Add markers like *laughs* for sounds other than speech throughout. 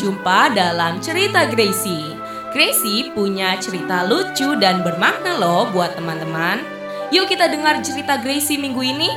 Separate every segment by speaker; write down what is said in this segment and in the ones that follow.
Speaker 1: berjumpa dalam cerita Gracie. Gracie punya cerita lucu dan bermakna loh buat teman-teman. Yuk kita dengar cerita Gracie minggu ini.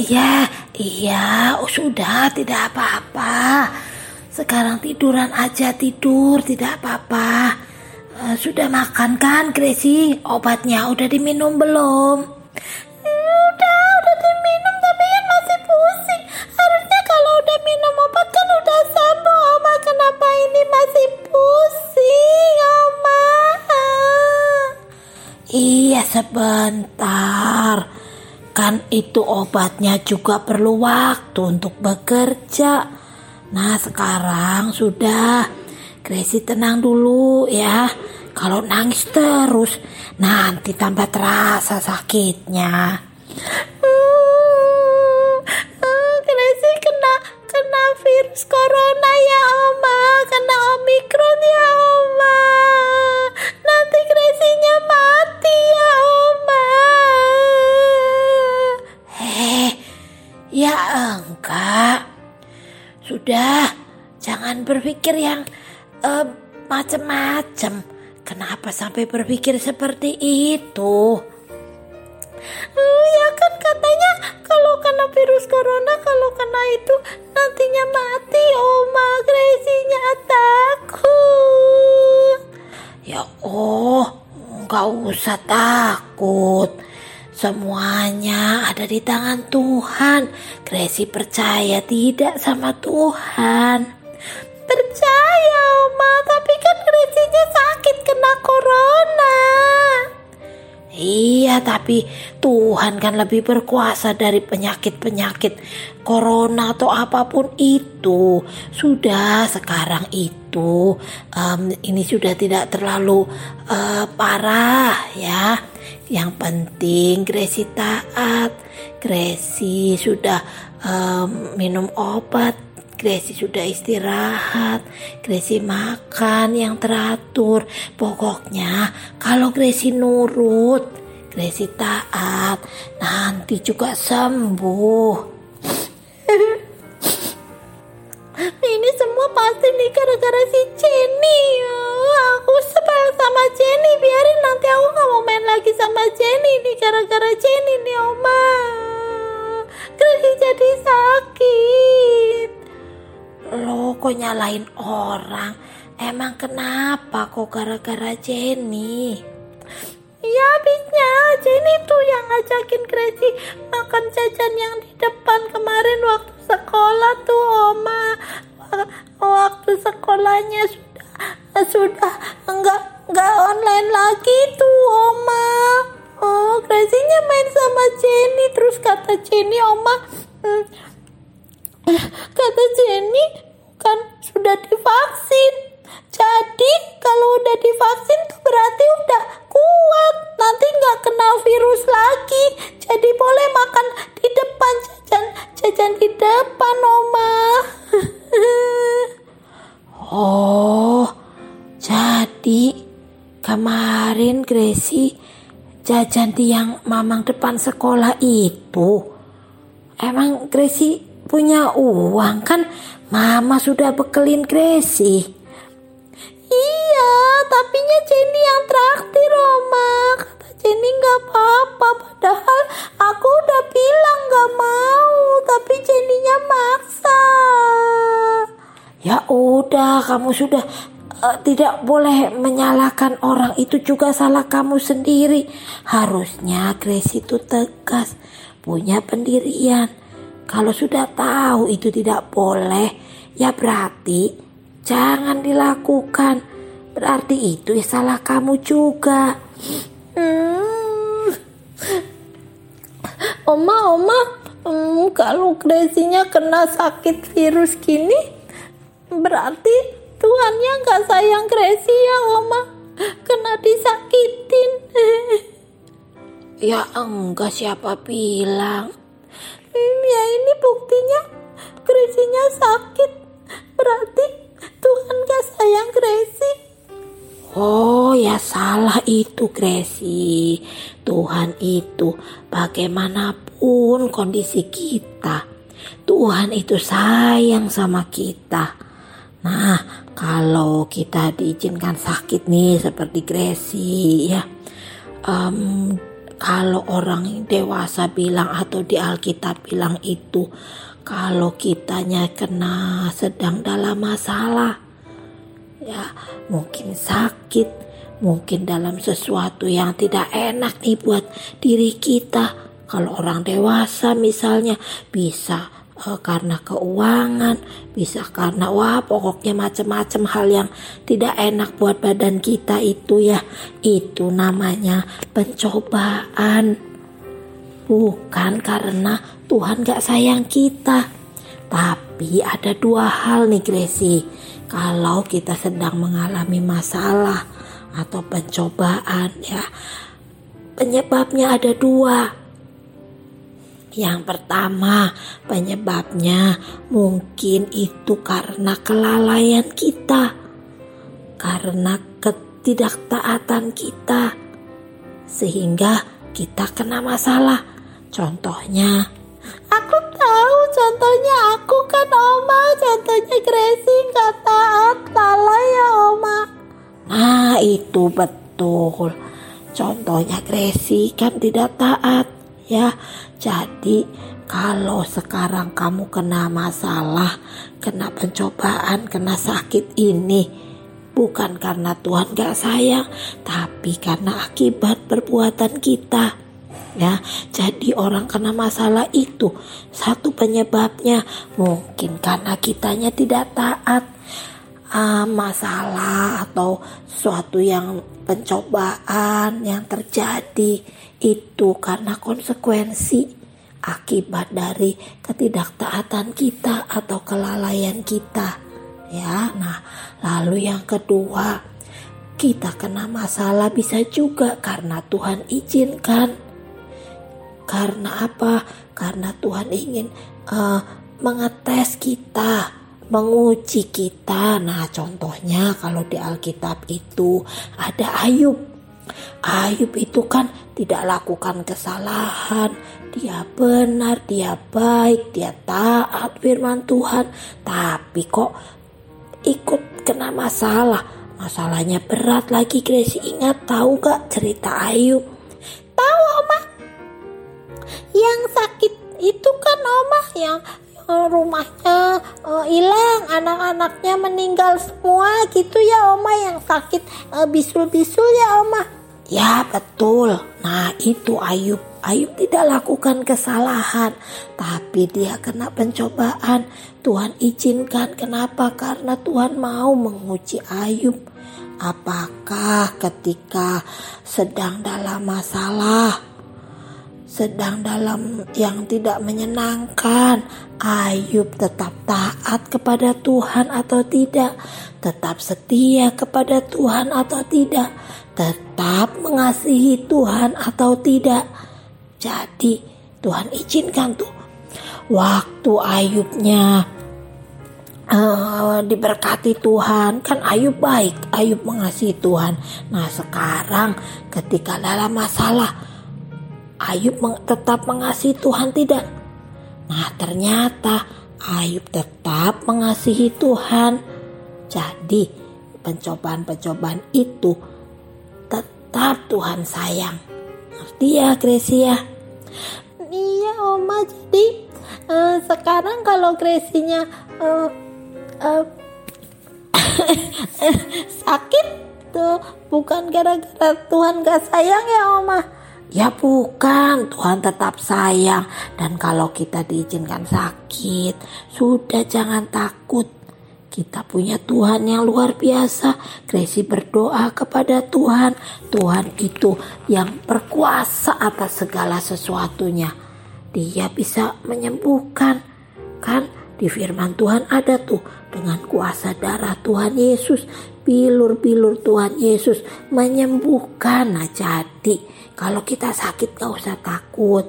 Speaker 2: Iya, iya. Oh, sudah, tidak apa-apa. Sekarang tiduran aja, tidur, tidak apa-apa. Eh, sudah makan kan, Gracie? Obatnya udah diminum belum? Udah, udah diminum tapi kan masih pusing. Harusnya kalau udah minum obat kan udah sembuh, Oma. Kenapa ini masih pusing, Oma? Iya, sebentar. Kan itu obatnya juga perlu waktu untuk bekerja. Nah, sekarang sudah. Gracie tenang dulu ya. Kalau nangis terus, nanti tambah terasa sakitnya. Berpikir yang eh, macam-macam. Kenapa sampai berpikir seperti itu? Eh, ya kan katanya kalau kena virus corona kalau kena itu nantinya mati Oma Gracie-nya takut. Ya oh, nggak usah takut. Semuanya ada di tangan Tuhan. Gracie percaya tidak sama Tuhan. Percaya Oma, tapi kan Gracie-nya sakit kena corona. Iya, tapi Tuhan kan lebih berkuasa dari penyakit-penyakit corona atau apa pun itu. Sudah sekarang itu em, ini sudah tidak terlalu eh, parah ya. Yang penting Gracie taat. Gracie sudah em, minum obat. Gracie sudah istirahat, Gracie makan yang teratur. Pokoknya kalau Gracie nurut, Gracie taat, nanti juga sembuh. *laughs* Ini semua pasti nih gara-gara si Jenny. Oh, Aku sebel sama Jenny. Biarin nanti aku nggak mau main lagi sama Jenny nih gara-gara Jenny nih Oma. Gracie jadi sakit. Lo kok nyalain orang? Emang kenapa kok gara-gara Jenny? Ya habisnya Jenny tuh yang ngajakin Gracie makan jajan yang di depan kemarin waktu sekolah tuh Oma. Waktu sekolahnya sudah sudah enggak enggak online lagi tuh Oma. Oh, Gracie-nya main sama Jenny terus kata Jenny Oma "Hmm, *laughs* Kata Jenny kan sudah divaksin. Jadi kalau udah divaksin tuh berarti udah kuat. Nanti nggak kena virus lagi. Jadi boleh makan di depan jajan jajan di depan Oma. *laughs* oh, jadi kemarin Gracie jajan di yang mamang depan sekolah itu. Emang Gracie punya uang kan? Mama sudah bekelin Gracie. Iya, tapinya Jenny yang traktir, Oma. Kata Jenny nggak apa-apa, padahal aku udah bilang nggak mau, tapi Jenny-nya maksa. Ya udah, kamu sudah eh, tidak boleh menyalahkan orang itu juga salah kamu sendiri. Harusnya Gracie itu tegas, punya pendirian. Kalau sudah tahu itu tidak boleh, ya berarti jangan dilakukan. berarti itu ya salah kamu juga. Hmm. Oma, oma, hmm, kalau Gracie-nya kena sakit virus gini, berarti Tuhannya nggak sayang Gracie ya, oma. Kena disakitin. *laughs*
Speaker 3: Ya enggak siapa bilang.
Speaker 2: Ini buktinya Gracie-nya sakit. Berarti Tuhan gak sayang Gracie.
Speaker 3: Oh ya salah itu Gracie. Tuhan itu bagaimanapun kondisi kita. Tuhan itu sayang sama kita. Nah kalau kita diizinkan sakit nih seperti Gracie ya. Um, kalau orang dewasa bilang atau di Alkitab bilang itu kalau kitanya kena sedang dalam masalah ya mungkin sakit mungkin dalam sesuatu yang tidak enak nih buat diri kita. Kalau orang dewasa misalnya bisa uh, karena keuangan, bisa karena wah pokoknya macam-macam hal yang tidak enak buat badan kita itu ya. Itu namanya pencobaan. Bukan karena Tuhan gak sayang kita. Tapi ada dua hal nih Gracie. Kalau kita sedang mengalami masalah atau pencobaan ya. Penyebabnya ada dua yang pertama, penyebabnya mungkin itu karena kelalaian kita, karena ketidaktaatan kita, sehingga kita kena masalah. Contohnya,
Speaker 2: aku tahu contohnya aku kan Oma, contohnya Gracie nggak taat, lalai ya Oma.
Speaker 3: Nah itu betul. Contohnya Gracie kan tidak taat ya. Jadi kalau sekarang kamu kena masalah, kena pencobaan, kena sakit ini, bukan karena Tuhan gak sayang, tapi karena akibat perbuatan kita. Ya, jadi orang kena masalah itu satu penyebabnya mungkin karena kitanya tidak taat uh, masalah atau suatu yang pencobaan yang terjadi itu karena konsekuensi akibat dari ketidaktaatan kita atau kelalaian kita ya nah lalu yang kedua kita kena masalah bisa juga karena Tuhan izinkan karena apa karena Tuhan ingin uh, mengetes kita menguji kita. Nah, contohnya kalau di Alkitab itu ada Ayub. Ayub itu kan tidak lakukan kesalahan, dia benar, dia baik, dia taat firman Tuhan, tapi kok ikut kena masalah. Masalahnya berat lagi, Gracie ingat tahu gak cerita Ayub?
Speaker 2: Tahu, Oma. Yang sakit itu kan Oma yang rumahnya uh, hilang, anak-anaknya meninggal semua gitu ya Oma yang sakit uh, bisul-bisul ya Oma.
Speaker 3: Ya betul. Nah itu Ayub. Ayub tidak lakukan kesalahan, tapi dia kena pencobaan. Tuhan izinkan. Kenapa? Karena Tuhan mau menguji Ayub. Apakah ketika sedang dalam masalah, sedang dalam yang tidak menyenangkan, Ayub tetap taat kepada Tuhan atau tidak, tetap setia kepada Tuhan atau tidak, tetap mengasihi Tuhan atau tidak. Jadi Tuhan izinkan tuh. Waktu Ayubnya uh, diberkati Tuhan kan Ayub baik Ayub mengasihi Tuhan. Nah sekarang ketika dalam masalah Ayub tetap mengasihi Tuhan tidak? Nah ternyata Ayub tetap mengasihi Tuhan. Jadi pencobaan-pencobaan itu tetap Tuhan sayang. Ngerti ya Gracia?
Speaker 2: Iya Oma jadi uh, sekarang kalau Gresinya uh, uh, *coughs* sakit tuh bukan gara-gara Tuhan gak sayang ya Oma
Speaker 3: Ya bukan, Tuhan tetap sayang dan kalau kita diizinkan sakit, sudah jangan takut. kita punya Tuhan yang luar biasa. Gracie berdoa kepada Tuhan. Tuhan itu yang berkuasa atas segala sesuatunya. Dia bisa menyembuhkan. Kan di firman Tuhan ada tuh dengan kuasa darah Tuhan Yesus. Bilur-bilur Tuhan Yesus menyembuhkan. Nah jadi kalau kita sakit gak usah takut.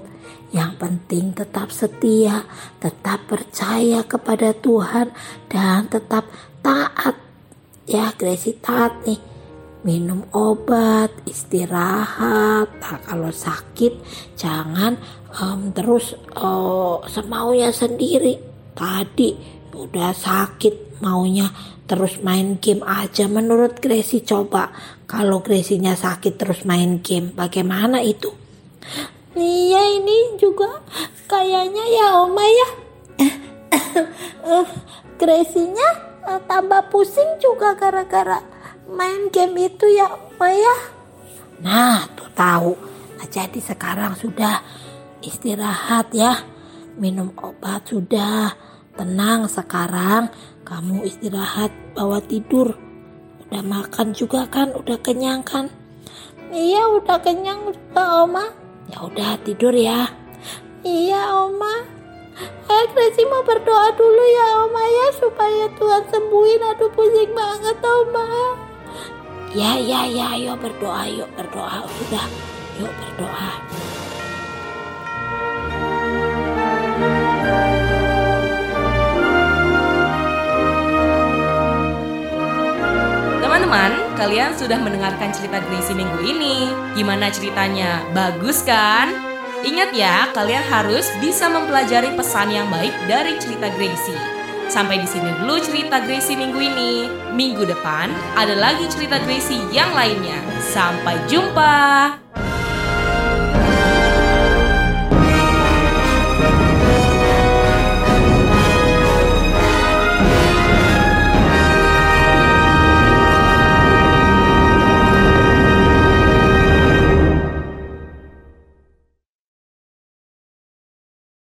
Speaker 3: Yang penting tetap setia, tetap percaya kepada Tuhan dan tetap taat. Ya, Gracie taat nih. Minum obat, istirahat. Nah, kalau sakit jangan um, terus uh, semaunya sendiri. Tadi udah sakit maunya terus main game aja menurut Gracie coba kalau Gracie-nya sakit terus main game bagaimana itu
Speaker 2: Iya ini juga kayaknya ya Oma ya. Gracie-nya eh, tambah pusing juga gara-gara main game itu ya Oma ya.
Speaker 3: Nah tuh tahu. Nah, jadi sekarang sudah istirahat ya. Minum obat sudah. Tenang sekarang kamu istirahat bawa tidur. Udah makan juga kan? Udah kenyang kan?
Speaker 2: Iya udah kenyang juga Oma.
Speaker 3: Ya udah tidur ya.
Speaker 2: Iya Oma. Eh Gracie mau berdoa dulu ya Oma ya supaya Tuhan sembuhin. Aduh pusing banget Oma.
Speaker 3: Ya ya ya ayo berdoa yuk berdoa sudah. Yuk berdoa.
Speaker 1: Kalian sudah mendengarkan cerita Gracie minggu ini. Gimana ceritanya? Bagus kan? Ingat ya, kalian harus bisa mempelajari pesan yang baik dari cerita Gracie. Sampai di sini dulu cerita Gracie minggu ini. Minggu depan ada lagi cerita Gracie yang lainnya. Sampai jumpa.